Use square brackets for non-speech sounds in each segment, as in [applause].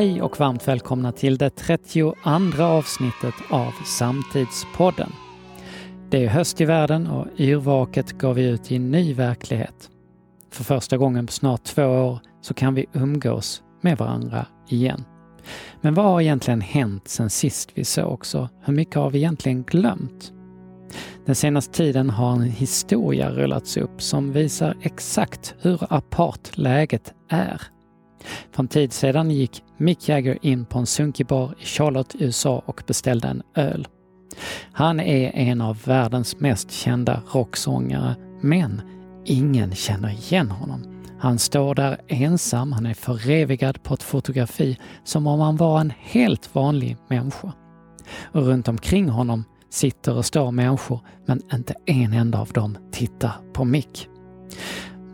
Hej och varmt välkomna till det 32 avsnittet av Samtidspodden. Det är höst i världen och yrvaket går vi ut i en ny verklighet. För första gången på snart två år så kan vi umgås med varandra igen. Men vad har egentligen hänt sen sist vi sågs och hur mycket har vi egentligen glömt? Den senaste tiden har en historia rullats upp som visar exakt hur apart läget är. För en tid sedan gick Mick Jagger in på en sunkig bar i Charlotte, USA och beställde en öl. Han är en av världens mest kända rocksångare, men ingen känner igen honom. Han står där ensam, han är förevigad på ett fotografi som om han var en helt vanlig människa. Och runt omkring honom sitter och står människor, men inte en enda av dem tittar på Mick.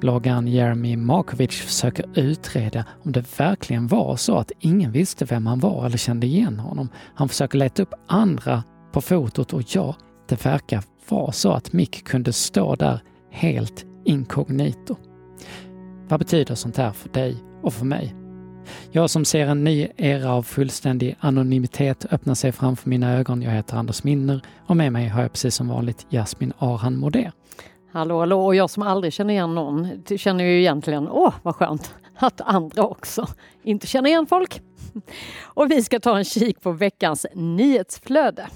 Bloggaren Jeremy Markovic försöker utreda om det verkligen var så att ingen visste vem han var eller kände igen honom. Han försöker leta upp andra på fotot och ja, det verkar vara så att Mick kunde stå där helt inkognito. Vad betyder sånt här för dig och för mig? Jag som ser en ny era av fullständig anonymitet öppna sig framför mina ögon. Jag heter Anders Minner och med mig har jag precis som vanligt Jasmin Arhan Modé. Hallå, hallå, och jag som aldrig känner igen någon känner ju egentligen, åh vad skönt att andra också inte känner igen folk. Och vi ska ta en kik på veckans nyhetsflöde.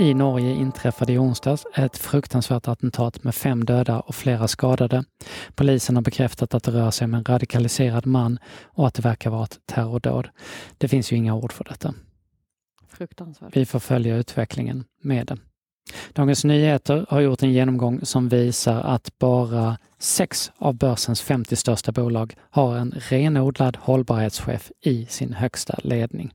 I Norge inträffade i onsdags ett fruktansvärt attentat med fem döda och flera skadade. Polisen har bekräftat att det rör sig om en radikaliserad man och att det verkar vara ett terrordåd. Det finns ju inga ord för detta. Fruktansvärt. Vi får följa utvecklingen med det. Dagens Nyheter har gjort en genomgång som visar att bara sex av börsens 50 största bolag har en renodlad hållbarhetschef i sin högsta ledning.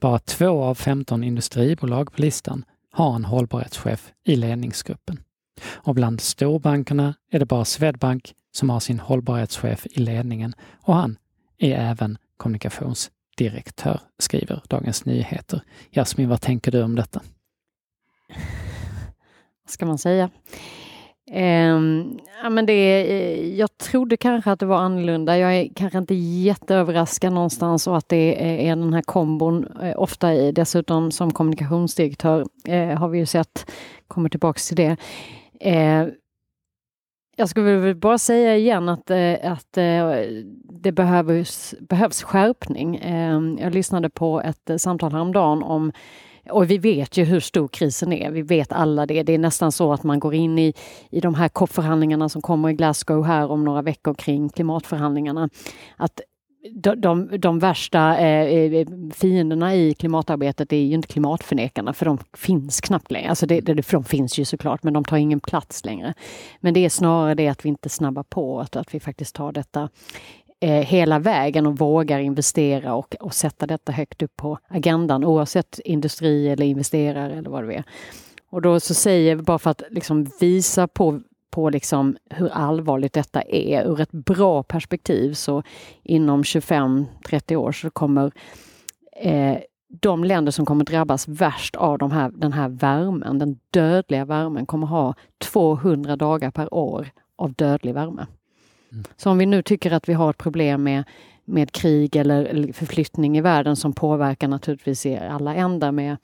Bara två av 15 industribolag på listan har en hållbarhetschef i ledningsgruppen. Och bland storbankerna är det bara Swedbank som har sin hållbarhetschef i ledningen och han är även kommunikationsdirektör, skriver Dagens Nyheter. Jasmin, vad tänker du om detta? [laughs] Vad ska man säga? Eh, ja, men det, eh, jag trodde kanske att det var annorlunda. Jag är kanske inte jätteöverraskad någonstans och att det är, är den här kombon. Eh, ofta i, dessutom som kommunikationsdirektör eh, har vi ju sett, kommer tillbaks till det. Eh, jag skulle bara säga igen att, eh, att eh, det behövs, behövs skärpning. Ehm, jag lyssnade på ett eh, samtal häromdagen om och vi vet ju hur stor krisen är. Vi vet alla det. Det är nästan så att man går in i, i de här COP-förhandlingarna som kommer i Glasgow här om några veckor kring klimatförhandlingarna. Att de, de, de värsta eh, eh fienderna i klimatarbetet är ju inte klimatförnekarna för de finns knappt längre. Alltså det, det, för de finns ju såklart men de tar ingen plats längre. Men det är snarare det att vi inte snabbar på, att, att vi faktiskt tar detta eh, hela vägen och vågar investera och, och sätta detta högt upp på agendan oavsett industri eller investerare eller vad det är. Och då så säger vi bara för att liksom visa på på liksom hur allvarligt detta är ur ett bra perspektiv så inom 25-30 år så kommer eh, de länder som kommer drabbas värst av de här, den här värmen, den dödliga värmen, kommer ha 200 dagar per år av dödlig värme. Så om vi nu tycker att vi har ett problem med, med krig eller förflyttning i världen som påverkar naturligtvis i alla ändar med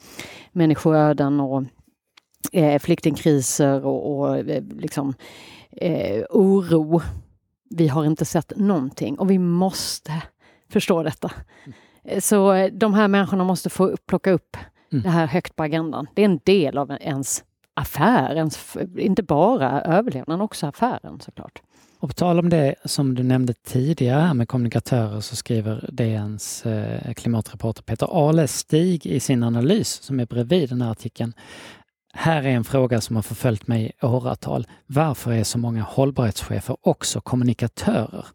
människoöden och eh, flyktingkriser och, och eh, liksom, eh, oro. Vi har inte sett någonting och vi måste förstå detta. Mm. Så eh, de här människorna måste få plocka upp mm. det här högt på agendan. Det är en del av ens affär, ens, inte bara överlevnaden, också affären såklart. Och på tal om det som du nämnde tidigare med kommunikatörer så skriver DNs eh, klimatreporter Peter Alestig i sin analys som är bredvid den här artikeln. Här är en fråga som har förföljt mig i åratal. Varför är så många hållbarhetschefer också kommunikatörer?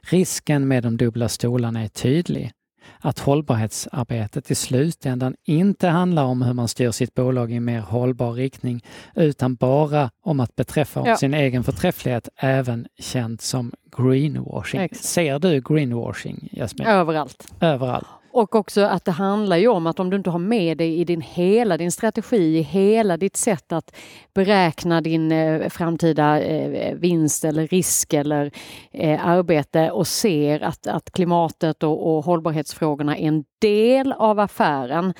Risken med de dubbla stolarna är tydlig att hållbarhetsarbetet i slutändan inte handlar om hur man styr sitt bolag i en mer hållbar riktning, utan bara om att beträffa ja. sin egen förträfflighet, även känt som greenwashing. Exakt. Ser du greenwashing, Jasmin? Överallt. Överallt. Och också att det handlar ju om att om du inte har med dig i din hela din strategi, i hela ditt sätt att beräkna din eh, framtida eh, vinst eller risk eller eh, arbete och ser att, att klimatet och, och hållbarhetsfrågorna är en del av affären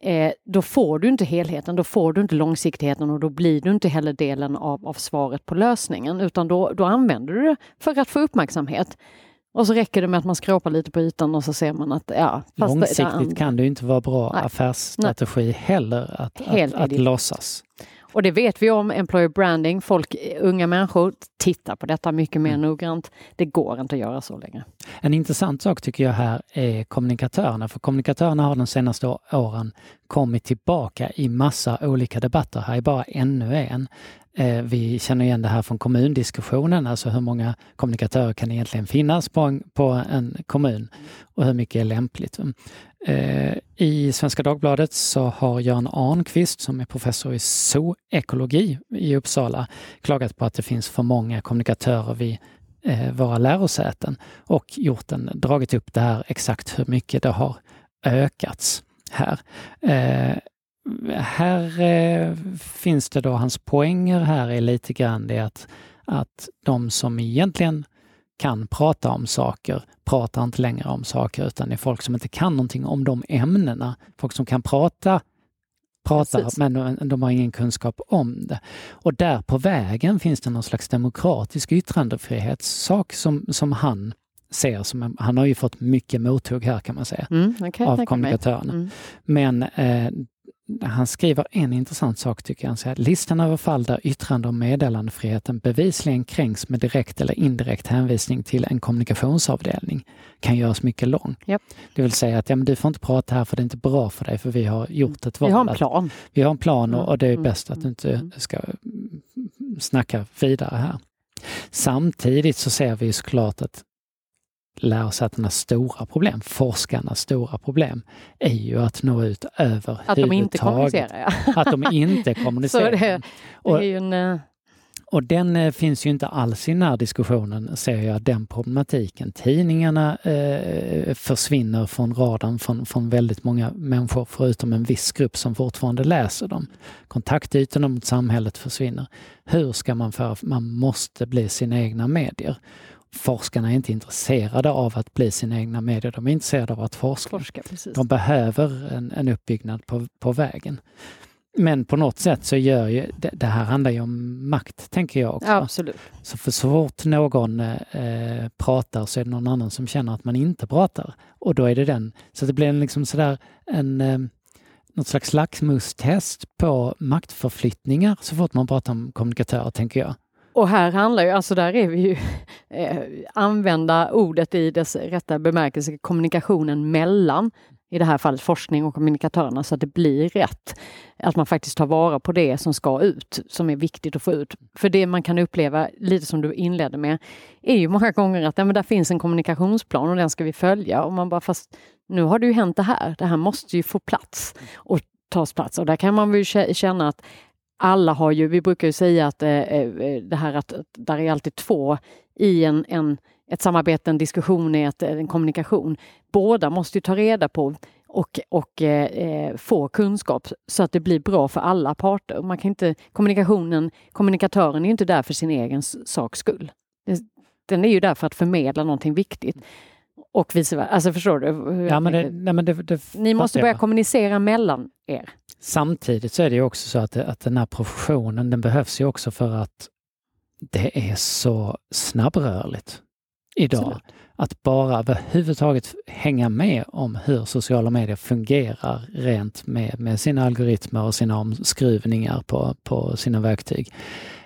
eh, då får du inte helheten, då får du inte långsiktigheten och då blir du inte heller delen av, av svaret på lösningen utan då, då använder du det för att få uppmärksamhet. Och så räcker det med att man skrapar lite på ytan och så ser man att ja... Långsiktigt det, kan det inte vara bra nej, affärsstrategi nej. heller att, att, att låtsas. Och det vet vi om employer branding. Folk, unga människor tittar på detta mycket mer mm. noggrant. Det går inte att göra så längre. En intressant sak tycker jag här är kommunikatörerna. För kommunikatörerna har de senaste åren kommit tillbaka i massa olika debatter. Här är bara ännu en. Eh, vi känner igen det här från kommundiskussionen, alltså hur många kommunikatörer kan egentligen finnas på en, på en kommun och hur mycket är lämpligt. Eh, I Svenska Dagbladet så har Jan Arnqvist som är professor i zoekologi i Uppsala klagat på att det finns för många kommunikatörer vid eh, våra lärosäten och gjort en, dragit upp det här exakt hur mycket det har ökats här. Eh, här eh, finns det då, hans poänger här är lite grann det att, att de som egentligen kan prata om saker pratar inte längre om saker utan det är folk som inte kan någonting om de ämnena. Folk som kan prata pratar Precis. men de har ingen kunskap om det. Och där på vägen finns det någon slags demokratisk yttrandefrihetssak som, som han ser som, han har ju fått mycket mothugg här kan man säga, mm, okay, av kommunikatörerna. Mm. Men eh, han skriver en intressant sak tycker jag. Listan över fall där yttrande och meddelandefriheten bevisligen kränks med direkt eller indirekt hänvisning till en kommunikationsavdelning kan göras mycket lång. Yep. Det vill säga att ja, men du får inte prata här för det är inte bra för dig för vi har gjort ett val. Vi har en plan. Vi har en plan och, och det är mm. bäst att du inte mm. ska snacka vidare här. Samtidigt så ser vi såklart att lärosätenas stora problem, forskarnas stora problem, är ju att nå ut över Att de inte kommunicerar, ja. Att de inte [laughs] kommunicerar. Så det, det är ju en, eh, och den eh, finns ju inte alls i den här diskussionen, ser jag, den problematiken. Tidningarna eh, försvinner från radarn från, från väldigt många människor, förutom en viss grupp som fortfarande läser dem. Kontaktytorna mot samhället försvinner. Hur ska man för Man måste bli sina egna medier forskarna är inte intresserade av att bli sina egna medier, de är intresserade av att forska. forska de behöver en, en uppbyggnad på, på vägen. Men på något sätt så gör ju, det, det här handlar ju om makt, tänker jag också. Ja, absolut. Så för så fort någon eh, pratar så är det någon annan som känner att man inte pratar. Och då är det den. Så det blir en liksom sådär en eh, något slags laxmustest på maktförflyttningar så fort man pratar om kommunikatörer, tänker jag. Och här handlar ju, alltså där är vi ju, [laughs] eh, använda ordet i dess rätta bemärkelse, kommunikationen mellan, i det här fallet forskning och kommunikatörerna, så att det blir rätt. Att man faktiskt tar vara på det som ska ut, som är viktigt att få ut. För det man kan uppleva, lite som du inledde med, är ju många gånger att ja, men där finns en kommunikationsplan och den ska vi följa. Och man bara, fast nu har det ju hänt det här, det här måste ju få plats och tas plats. Och där kan man väl känna att alla har ju, vi brukar ju säga att eh, eh det här att, att där är alltid två i en, en, ett samarbete, en diskussion, ett, en kommunikation. Båda måste ju ta reda på och, och eh, eh, få kunskap så att det blir bra för alla parter. Man kan inte, kommunikationen, kommunikatören är inte där för sin egen saks skull. Den är ju där för att förmedla någonting viktigt. Och vice versa. Alltså förstår du? Ja, men det, nej, men det, det Ni måste börja kommunicera mellan er. Samtidigt så är det ju också så att, att den här professionen den behövs ju också för att det är så snabbrörligt idag. Absolut. Att bara överhuvudtaget hänga med om hur sociala medier fungerar rent med, med sina algoritmer och sina omskruvningar på, på sina verktyg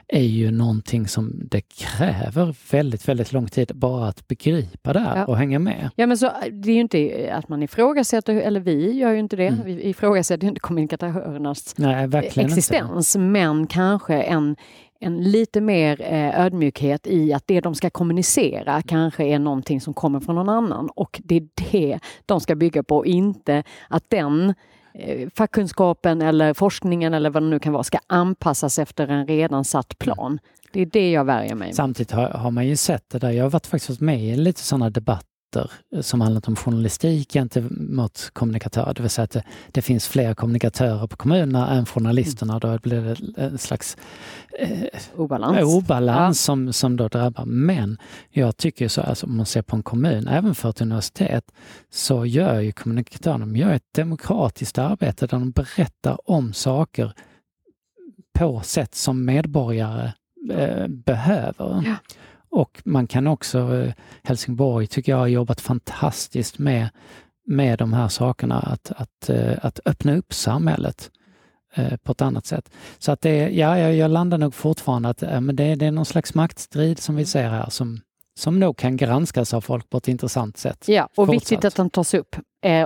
är ju någonting som det kräver väldigt, väldigt lång tid bara att begripa det ja. och hänga med. Ja, men så det är ju inte att man ifrågasätter, eller vi gör ju inte det, mm. vi ifrågasätter inte kommunikatörernas Nej, existens, inte. men kanske en en lite mer eh, ödmjukhet i att det de ska kommunicera kanske är någonting som kommer från någon annan och det är det de ska bygga på, inte att den Eh, Eh, fackkunskapen eller forskningen eller vad det nu kan vara ska anpassas efter en redan satt plan. Det är det jag värjer mig Samtidigt har, har man ju sett det där. Jag har varit faktiskt med i lite sådana debatter rapporter som handlat om journalistik gentemot kommunikatörer. Det vill säga att det, det finns fler kommunikatörer på kommunerna än journalisterna. Mm. Då blir det en slags eh, obalans, obalans ja. som, som då drabbar. Men jag tycker så, alltså, om man ser på en kommun, även för ett universitet, så gör ju kommunikatörerna de gör ett demokratiskt arbete där de berättar om saker på sätt som medborgare eh, behöver. Ja. Och man kan också, eh, Helsingborg tycker jag har jobbat fantastiskt med, med de här sakerna, att, att, eh, att öppna upp samhället eh, på ett annat sätt. Så att det, ja, jag, landar nog fortfarande att men det, det är någon slags maktstrid som vi ser här som, som nog kan granskas av folk på ett intressant sätt. Ja, och fortsatt. viktigt att den tas upp.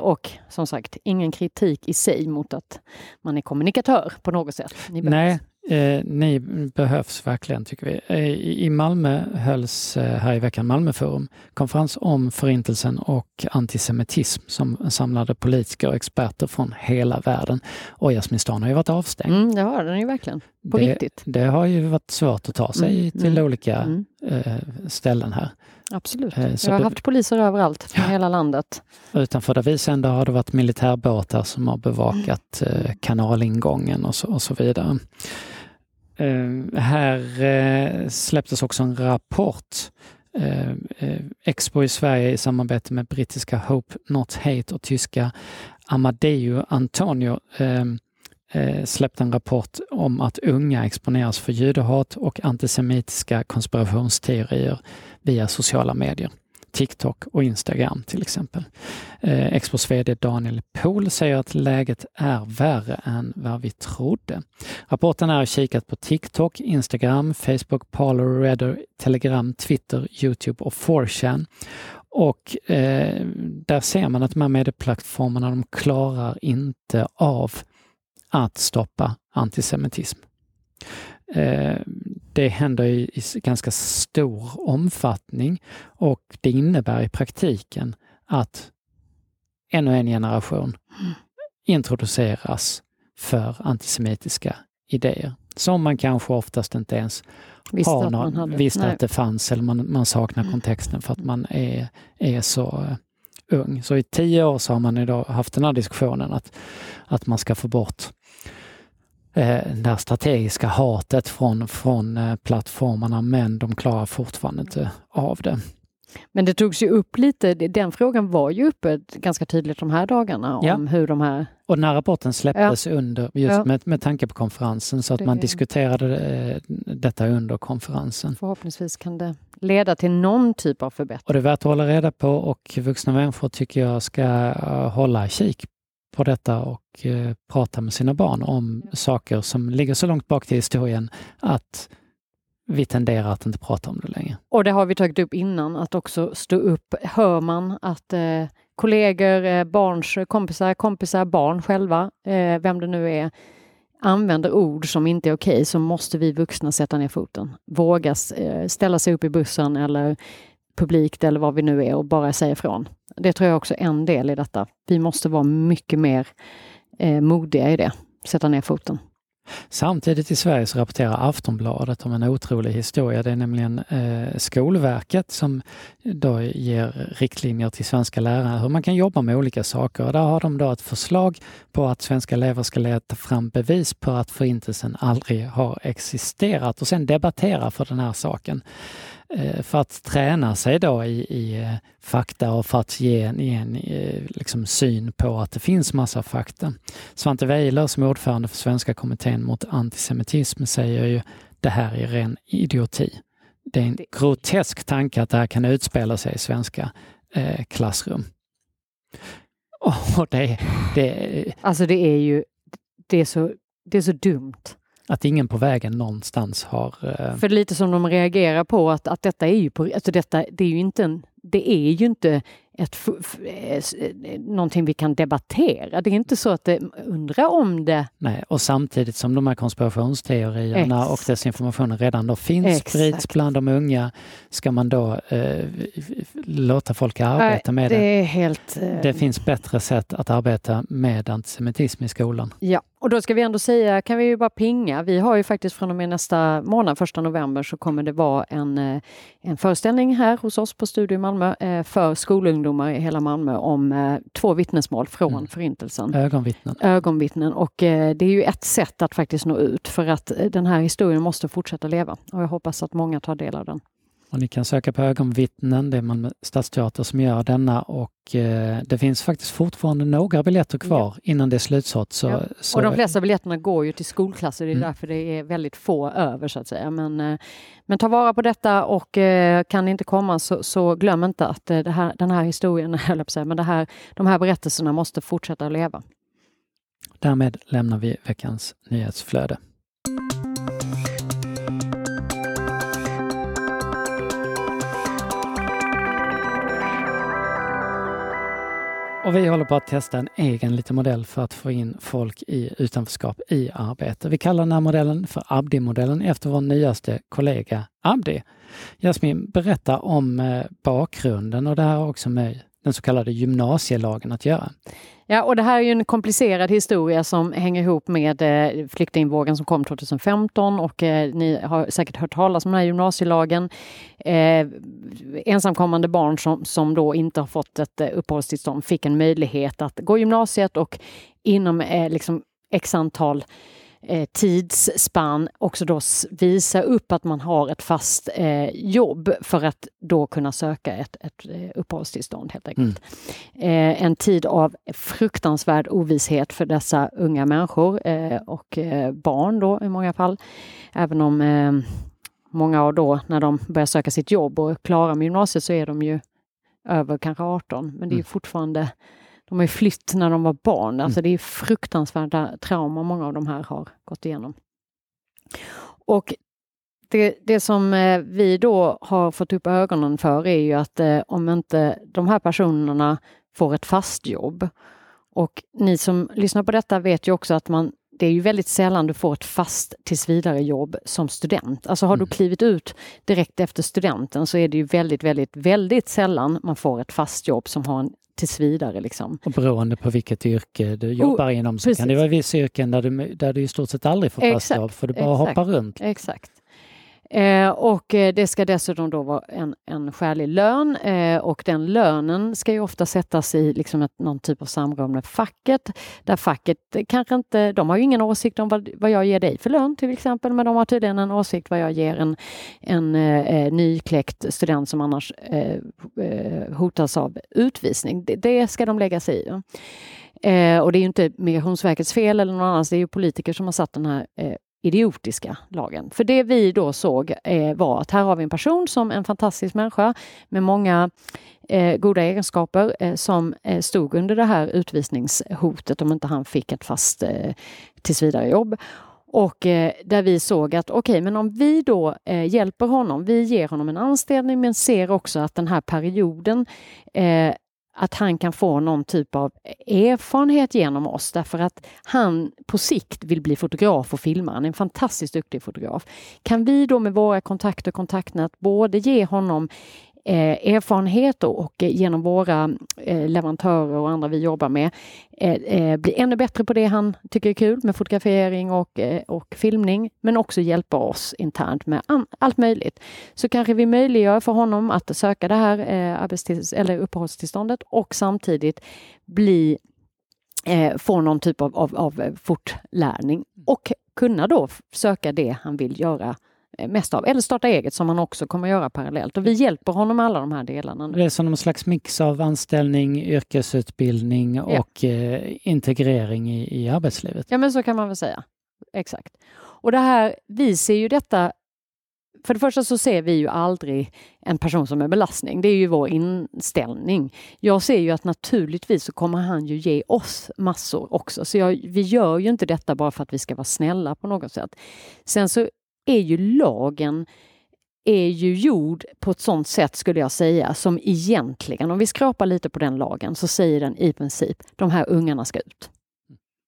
och som sagt, ingen kritik i sig mot att man är kommunikatör på något sätt. Nej, Eh, ni behövs verkligen tycker vi. Eh, I Malmö hölls eh, här i veckan Malmöforum, konferens om förintelsen och antisemitism som samlade politiker och experter från hela världen. Och Jasminstan har ju varit avstängd. Mm, det har den ju verkligen, på det, riktigt. Det har ju varit svårt att ta sig mm, till mm, olika mm. Eh, ställen här. Absolut. Jag har haft poliser överallt från ja. hela landet. Utanför där vi sänder har det varit militärbåtar som har bevakat kanalingången och så, och så vidare. Eh, här eh, släpptes också en rapport. Eh, eh, Expo i Sverige i samarbete med brittiska Hope Not Hate och tyska Amadeo Antonio eh, eh, släppte en rapport om att unga exponeras för judehat och antisemitiska konspirationsteorier via sociala medier. TikTok och Instagram till exempel. Eh, Expos VD Daniel Pohl säger att läget är värre än vad vi trodde. Rapporten är kikat på TikTok, Instagram, Facebook, Parler, Redder, Telegram, Twitter, Youtube och 4chan. Och eh, där ser man att de här medieplattformarna de klarar inte av att stoppa antisemitism. Eh, det händer i, ganska stor omfattning och det innebär i praktiken att ännu en generation introduceras för antisemitiska idéer som man kanske oftast inte ens visste, har någon, att, visste att det fanns eller man, man saknar mm. kontexten för att man är, är så uh, ung. Så i tio år så har man idag haft den här diskussionen att, att man ska få bort eh, det här strategiska hatet från, från eh, plattformarna men de klarar fortfarande inte av det. Men det togs ju upp lite, den frågan var ju uppe ganska tydligt de här dagarna om ja. hur de här... Och den här rapporten släpptes ja. under, just ja. med, med tanke på konferensen, så att det... man diskuterade eh, detta under konferensen. Förhoppningsvis kan det leda till någon typ av förbättring. Och det är värt att hålla reda på och vuxna människor tycker jag ska hålla kik på detta och eh, prata med sina barn om saker som ligger så långt bak till historien att vi tenderar att inte prata om det längre. Och det har vi tagit upp innan, att också stå upp. Hör man att eh, kollegor, eh, barns kompisar, kompisar, barn själva, eh, vem det nu är, använder ord som inte är okej okay, så måste vi vuxna sätta ner foten. Våga eh, ställa sig upp i bussen eller publikt eller vad vi nu är och bara säga ifrån. Det tror jag också är en del i detta. Vi måste vara mycket mer eh, modiga i det, sätta ner foten. Samtidigt i Sverige så rapporterar Aftonbladet om en otrolig historia. Det är nämligen eh, Skolverket som då ger riktlinjer till svenska lärare hur man kan jobba med olika saker. Och där har de då ett förslag på att svenska elever ska leta fram bevis på att förintelsen aldrig har existerat och sen debattera för den här saken. Eh, för att träna sig då i, i eh, fakta och för att ge en, en eh, liksom syn på att det finns massa fakta. Svante Weiler som är ordförande för Svenska kommittén mot antisemitism säger ju det här är ren idioti. Det är en grotesk tanke att det här kan utspela sig i svenska eh, klassrum. [laughs] Och det, det, alltså det är ju det är så, det är så dumt. Att ingen på vägen någonstans har... Eh... För lite som de reagerar på att, att detta är ju på, alltså detta, det är ju inte en, det är ju inte ett, eh, eh, någonting vi kan debattera. Det är inte så att det undrar om det. Nej, och samtidigt som de här konspirationsteorierna Ex. och desinformationen redan då finns, Exakt. sprids bland de unga, ska man då eh, låta folk arbeta Nej, med det? det? Helt, eh... Det finns bättre sätt att arbeta med antisemitism i skolan. Ja, och då ska vi ändå säga, kan vi ju bara pinga, vi har ju faktiskt från och med nästa månad, första november, så kommer det vara en, eh, en föreställning här hos oss på Studio Malmö eh, för skolungdomar i hela Malmö om eh, två vittnesmål från mm. Förintelsen. Ögonvittnen. Ögonvittnen och det är ju ett sätt att faktiskt nå ut för att den här historien måste fortsätta leva och jag hoppas att många tar del av den. Och ni kan söka på ögonvittnen, det är Malmö Stadsteater som gör denna och eh, det finns faktiskt fortfarande några biljetter kvar ja. innan det är slutsålt. Så, ja. så, Och de flesta biljetterna går ju till skolklasser, det är mm. därför det är väldigt få över så att säga. Men, eh, men ta vara på detta och eh, kan det inte komma så, så glöm inte att eh, här, den här historien, [laughs] säga, men det här, de här berättelserna måste fortsätta leva. Därmed lämnar vi veckans nyhetsflöde. Och vi håller på att testa en egen liten modell för att få in folk i utanförskap i arbete. Vi kallar den här modellen för Abdi-modellen efter vår nyaste kollega Abdi. Jasmin, berätta om eh, bakgrunden och det här har också med den så kallade gymnasielagen att göra. Ja, och det här är ju en komplicerad historia som hänger ihop med eh, flyktingvågen som kom 2015 och eh, ni har säkert hört talas om den här gymnasielagen. Eh, ensamkommande barn som, som då inte har fått ett eh, uppehållstillstånd fick en möjlighet att gå gymnasiet och inom eh, liksom x antal eh, tidsspann också då visa upp att man har ett fast eh, jobb för att då kunna söka ett, ett eh, uppehållstillstånd helt enkelt. Mm. Eh, en tid av fruktansvärd ovisshet för dessa unga människor eh, och eh, barn då i många fall. Även om många av då när de börjar söka sitt jobb och klara med gymnasiet så är de ju över kanske 18 men det är mm. fortfarande de har ju flytt när de var barn. Alltså mm. det är fruktansvärda trauma många av de här har gått igenom. Och det, det som eh, vi då har fått upp ögonen för är ju att eh, om inte de här personerna får ett fast jobb och ni som lyssnar på detta vet ju också att man det är ju väldigt sällan du får ett fast tillsvidare jobb som student. Alltså har mm. du klivit ut direkt efter studenten så är det ju väldigt, väldigt, väldigt sällan man får ett fast jobb som har en tills vidare. Liksom. Och beroende på vilket yrke du jobbar oh, inom så precis. kan det vara vissa yrken där du, där du i stort sett aldrig får fast jobb för du bara exakt, hoppar runt. Exakt. Eh, och eh, det ska dessutom då vara en, en skälig lön eh, och den lönen ska ju ofta sättas i liksom ett, någon typ av samråd med facket. Där facket kanske inte, de har ju ingen åsikt om vad, vad jag ger dig för lön till exempel, men de har tydligen en åsikt vad jag ger en, en eh, eh nykläckt student som annars eh, eh, hotas av utvisning. Det, det, ska de lägga sig i. Eh, och det är ju inte Migrationsverkets fel eller någon annans, det är ju politiker som har satt den här eh, idiotiska lagen. För det vi då såg eh, var att här har vi en person som en fantastisk människa med många eh, goda egenskaper eh, som eh, stod under det här utvisningshotet om inte han fick ett fast eh, tillsvidare jobb. Och eh, där vi såg att okej, okay, men om vi då eh, hjälper honom, vi ger honom en anställning men ser också att den här perioden eh, att han kan få någon typ av erfarenhet genom oss därför att han på sikt vill bli fotograf och filmare. Han är en fantastiskt duktig fotograf. Kan vi då med våra kontakter och kontaktnät både ge honom eh, erfarenhet och genom våra eh, leverantörer och andra vi jobbar med eh, eh, bli ännu bättre på det han tycker är kul med fotografering och, eh, och filmning, men också hjälpa oss internt med allt möjligt. Så kanske vi möjliggör för honom att söka det här eh, eller uppehållstillståndet och samtidigt bli eh, få någon typ av, av, av fortlärning och kunna då söka det han vill göra Eh, mest av. Eller starta eget som han också kommer göra parallellt. Och vi hjälper honom med alla de här delarna. Det är som en slags mix av anställning, yrkesutbildning ja. och eh, integrering i, i arbetslivet. Ja men så kan man väl säga. Exakt. Och det här, vi ser ju detta för det första så ser vi ju aldrig en person som en belastning. Det är ju vår inställning. Jag ser ju att naturligtvis så kommer han ju ge oss massor också. Så jag, vi gör ju inte detta bara för att vi ska vara snälla på något sätt. Sen så är ju lagen är ju gjord på ett sånt sätt skulle jag säga som egentligen, om vi skrapar lite på den lagen, så säger den i princip de här ungarna ska ut.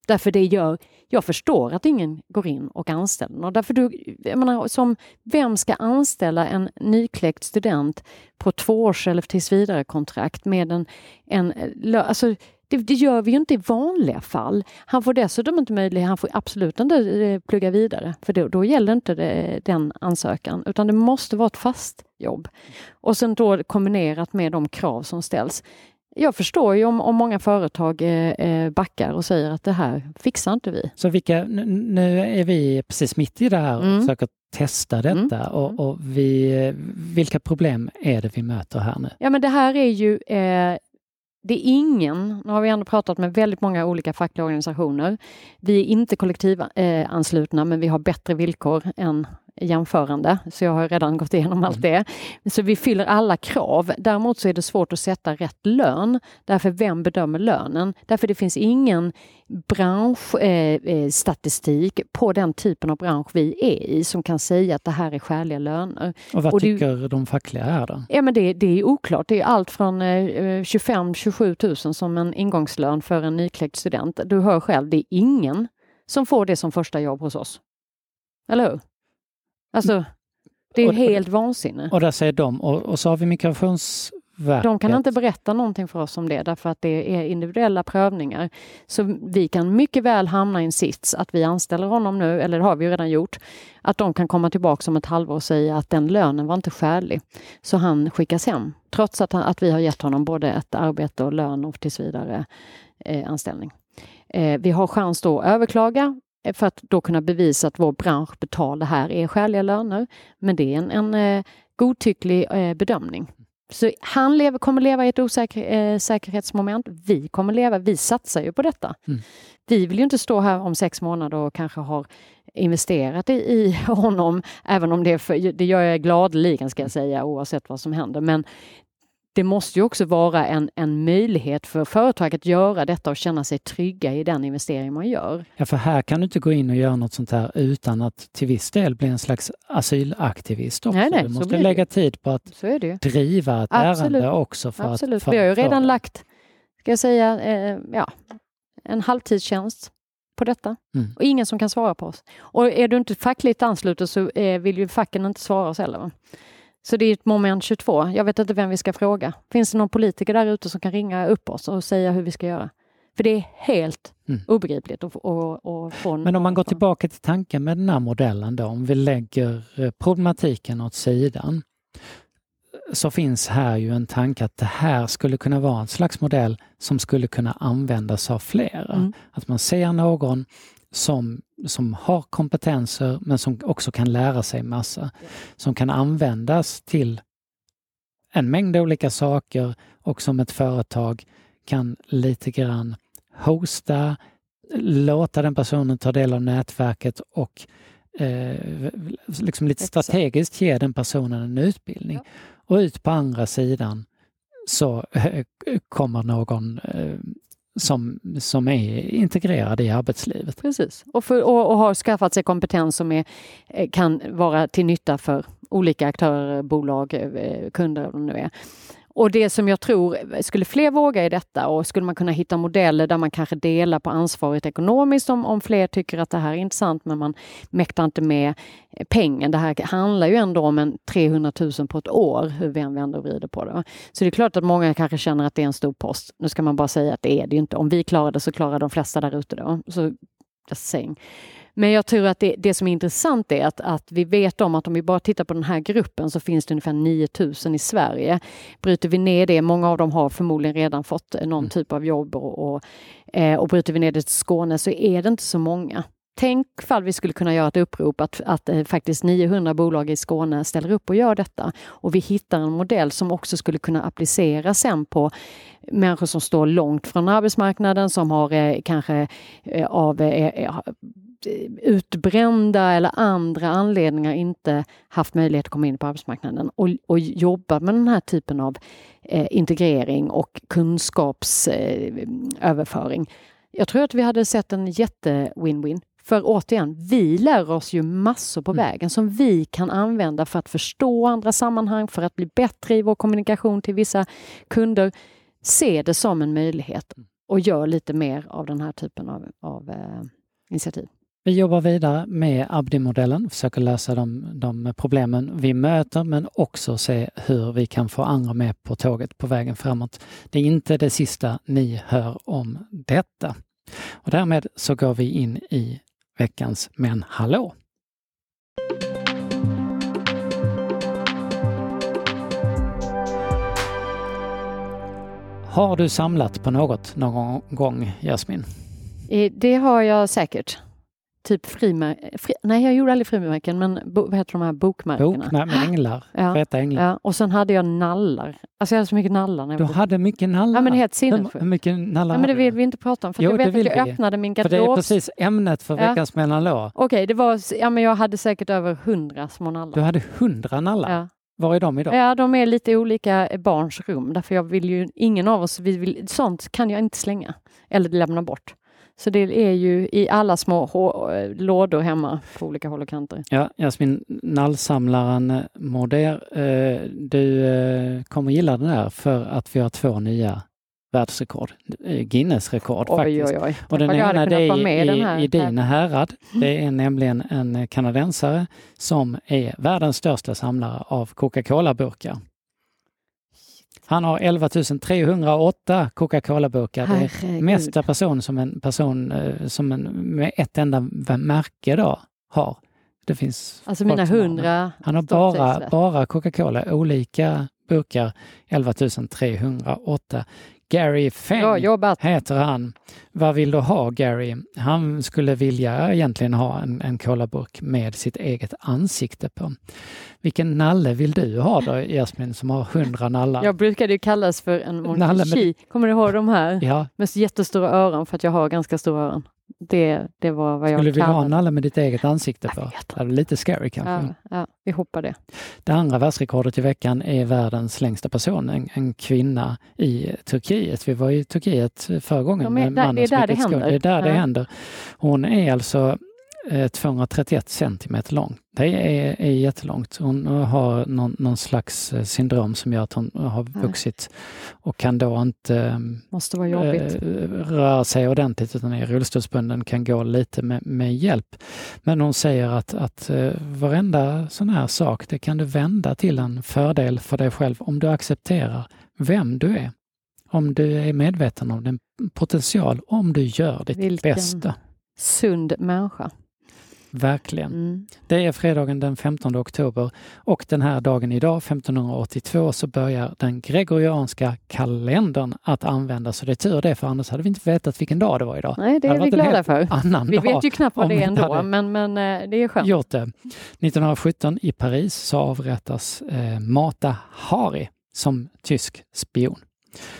Därför det gör, jag förstår att ingen går in och anställer någon. Därför du, jag menar, som, vem ska anställa en nykläckt student på tvåårs eller tillsvidare kontrakt med en, en eh, alltså, det, det, gör vi ju inte i vanliga fall. Han får dessutom inte möjlighet, han får absolut inte eh, plugga vidare, för då, då gäller inte det, den ansökan, utan det måste vara ett fast jobb. Och sen då kombinerat med de krav som ställs. Jag förstår ju om, om många företag eh, eh backar och säger att det här fixar inte vi. Så vilka, nu är vi precis mitt i det här och mm. försöker testa detta mm. och, och, vi, vilka problem är det vi möter här nu? Ja men det här är ju eh, det är ingen, nu har vi ändå pratat med väldigt många olika fackliga organisationer. Vi är inte kollektivanslutna men vi har bättre villkor än jämförande, så jag har redan gått igenom allt mm. det. Så vi fyller alla krav. Däremot så är det svårt att sätta rätt lön. Därför vem bedömer lönen? Därför det finns ingen branschstatistik eh, eh på den typen av bransch vi är i som kan säga att det här är skäliga löner. Och vad och tycker det, de fackliga är då? Ja, men det, det är oklart. Det är allt från eh, 25-27 000 som en ingångslön för en nykläckt student. Du hör själv, det är ingen som får det som första jobb hos oss. Eller hur? Alltså, det är och, helt vansinne. Och där säger de, och, och så har vi Migrationsverket. De kan inte berätta någonting för oss om det därför att det är individuella prövningar. Så vi kan mycket väl hamna i en sits att vi anställer honom nu, eller det har vi redan gjort, att de kan komma tillbaka om ett halvår och säga att den lönen var inte skälig. Så han skickas hem, trots att, han, att vi har gett honom både ett arbete och lön och tills vidare eh, anställning. Eh, vi har chans då att överklaga för att då kunna bevisa att vår bransch betalar här är skäliga löner. Men det är en, en eh, godtycklig eh, bedömning. Så han lever, kommer leva i ett osäkerhetsmoment. Vi kommer leva, vi satsar ju på detta. Mm. Vi vill ju inte stå här om sex månader och kanske har investerat i, i honom, även om det, för, det gör jag gladeligen ska jag säga oavsett vad som händer. Men det måste ju också vara en, en möjlighet för företag att göra detta och känna sig trygga i den investering man gör. Ja, för här kan du inte gå in och göra något sånt här utan att till viss del bli en slags asylaktivist också. Nej, nej, du måste lägga tid på att driva ett Absolut. ärende också. För Absolut. Att, för, Vi har ju redan för... lagt, ska jag säga, eh, ja, en halvtidstjänst på detta. Mm. Och ingen som kan svara på oss. Och är du inte fackligt ansluten så eh, vill ju facken inte svara oss heller. Så det är ett moment 22. Jag vet inte vem vi ska fråga. Finns det någon politiker där ute som kan ringa upp oss och säga hur vi ska göra? För det är helt mm. obegripligt. Och, och, och få Men om man går tillbaka till tanken med den här modellen då, om vi lägger eh, problematiken åt sidan, så finns här ju en tanke att det här skulle kunna vara en slags modell som skulle kunna användas av flera. Mm. Att man ser någon som, som har kompetenser men som också kan lära sig massa. Som kan användas till en mängd olika saker och som ett företag kan lite grann hosta, låta den personen ta del av nätverket och eh, liksom lite strategiskt ge den personen en utbildning. Och ut på andra sidan så eh, kommer någon eh, som, som är integrerade i arbetslivet. Precis, och, för, och, och har skaffat sig kompetens som är, eh, kan vara till nytta för olika aktörer, bolag, eh, kunder och nu är. Och det som jag tror, skulle fler våga i detta och skulle man kunna hitta modeller där man kanske delar på ansvaret ekonomiskt om, om fler tycker att det här är intressant men man mäktar inte med eh, pengen. Det här handlar ju ändå om en 300 000 på ett år, hur vi än vänder och vrider på det. Så det är klart att många kanske känner att det är en stor post. Nu ska man bara säga att det är det ju inte. Om vi klarar det så klarar de flesta där ute då. Så just saying. Men jag tror att det, det som är intressant är att, att vi vet om att om vi bara tittar på den här gruppen så finns det ungefär 9000 i Sverige. Bryter vi ner det, många av dem har förmodligen redan fått någon mm. typ av jobb och, och, eh, och bryter vi ner det till Skåne så är det inte så många. Tänk fall vi skulle kunna göra ett upprop att, att eh, faktiskt 900 bolag i Skåne ställer upp och gör detta. Och vi hittar en modell som också skulle kunna appliceras sen på människor som står långt från arbetsmarknaden, som har eh, kanske eh, av eh, eh, utbrända eller andra anledningar inte haft möjlighet att komma in på arbetsmarknaden och, och jobba med den här typen av eh, integrering och kunskapsöverföring. Eh, Jag tror att vi hade sett en jätte-win-win. För återigen, vi lär oss ju massor på mm. vägen som vi kan använda för att förstå andra sammanhang, för att bli bättre i vår kommunikation till vissa kunder. Se det som en möjlighet och gör lite mer av den här typen av, av eh, initiativ. Vi jobbar vidare med Abdi-modellen, försöker lösa de, de, problemen vi möter men också se hur vi kan få andra med på tåget på vägen framåt. Det är inte det sista ni hör om detta. Och därmed så går vi in i veckans Men hallå! Har du samlat på något någon gång, Jasmin? Eh, det har jag säkert. Typ frimärken. Fri, nej, jag gjorde aldrig frimärken, men bo, vad heter de här bokmärkena? Bokmärken änglar, [gasps] ja. feta änglar. Ja, och sen hade jag nallar. Alltså jag hade så mycket nallar. När du hade mycket nallar? Ja, men helt sinnessjukt. Hur mycket nallar ja, men det vill vi inte prata om, för jo, jag vet att jag vi. öppnade min garderob. För det är precis ämnet för ja. veckans mellanlå. Okej, okay, det var, ja men jag hade säkert över hundra små nallar. Du hade hundra nallar? Ja. Var är de idag? Ja, de är lite olika barns rum. Därför jag vill ju, ingen av oss, vi vill, sånt kan jag inte slänga eller lämna bort. Så det är ju i alla små lådor hemma på olika håll och kanter. Ja, Jasmin, nallsamlaren eh, Moder, eh, du eh, kommer gilla den här för att vi har två nya världsrekord, Guinness-rekord faktiskt. Oj, oj. Och den ena det är i, i din härad. Det är nämligen en kanadensare som är världens största samlare av Coca-Cola-burkar. Han har 11 308 Coca-Cola-burkar. Det är mesta person som en person eh, som en, med ett enda märke då har. Det finns Alltså mina hundra. Han har bara, bara Coca-Cola, olika burkar, 11 308. Gary Feng heter han. Vad vill du ha Gary? Han skulle vilja egentligen ha en, en kolaburk med sitt eget ansikte på. Vilken nalle vill du ha då Jasmin som har hundra nallar? Jag brukade ju kallas för en monarki. Med... Kommer du ihåg de här? Ja. Med jättestora öron för att jag har ganska stora öron. Det, det var vad jag Skulle ha en nalle med ditt eget ansikte på? Det är lite scary kanske. Ja, ja, vi hoppar det. Det andra världsrekordet i veckan är världens längsta person, en, en kvinna i Turkiet. Vi var i Turkiet förra gången. De är, där, det är där det händer. Det är där ja. det händer. Hon är alltså 231 eh, centimeter lång. Det är, är jättelångt. Hon har någon, någon, slags eh, syndrom som gör att hon har vuxit och kan då inte Måste vara jobbigt. Röra sig ordentligt utan är rullstolsbunden, kan gå lite med, med hjälp. Men hon säger att, att varenda sån här sak, det kan du vända till en fördel för dig själv om du accepterar vem du är. Om du är medveten om din potential, om du gör ditt Vilken bästa. sund människa. Verkligen. Mm. Det är fredagen den 15 oktober och den här dagen idag, 1582, så börjar den gregorianska kalendern att användas. Och det är tur det, för annars hade vi inte vetat vilken dag det var idag. Nej, det är vi glada för. Annan vi vet ju knappt vad det är ändå, men, men eh, det är skönt. Gjort det. 1917 i Paris så avrättas eh, Mata Hari som tysk spion.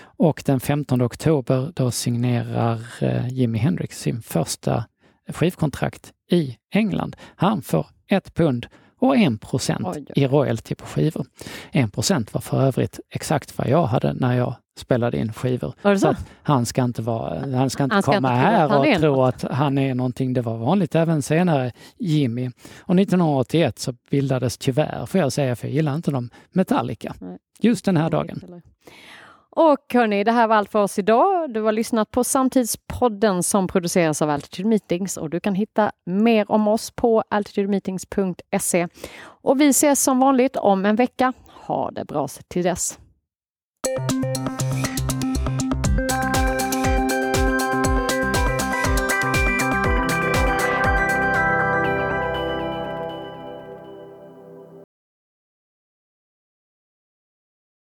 Och den 15 oktober då signerar eh, Jimi Hendrix sin första skivkontrakt i England. Han får ett pund och en procent i royalty på skivor. En procent var för övrigt exakt vad jag hade när jag spelade in skivor. Var det så? så han ska inte, vara, han ska inte han ska komma inte här och tro att han är någonting. Det var vanligt även senare, Jimmy. Och 1981 så bildades tyvärr, får jag säga, för jag gillar inte dem, Metallica. Nej. Just den här dagen. Och hörni, det här var allt för oss idag. Du har lyssnat på Samtidspodden som produceras av Altitude Meetings och du kan hitta mer om oss på altitudemeetings.se. Och vi ses som vanligt om en vecka. Ha det bra till dess.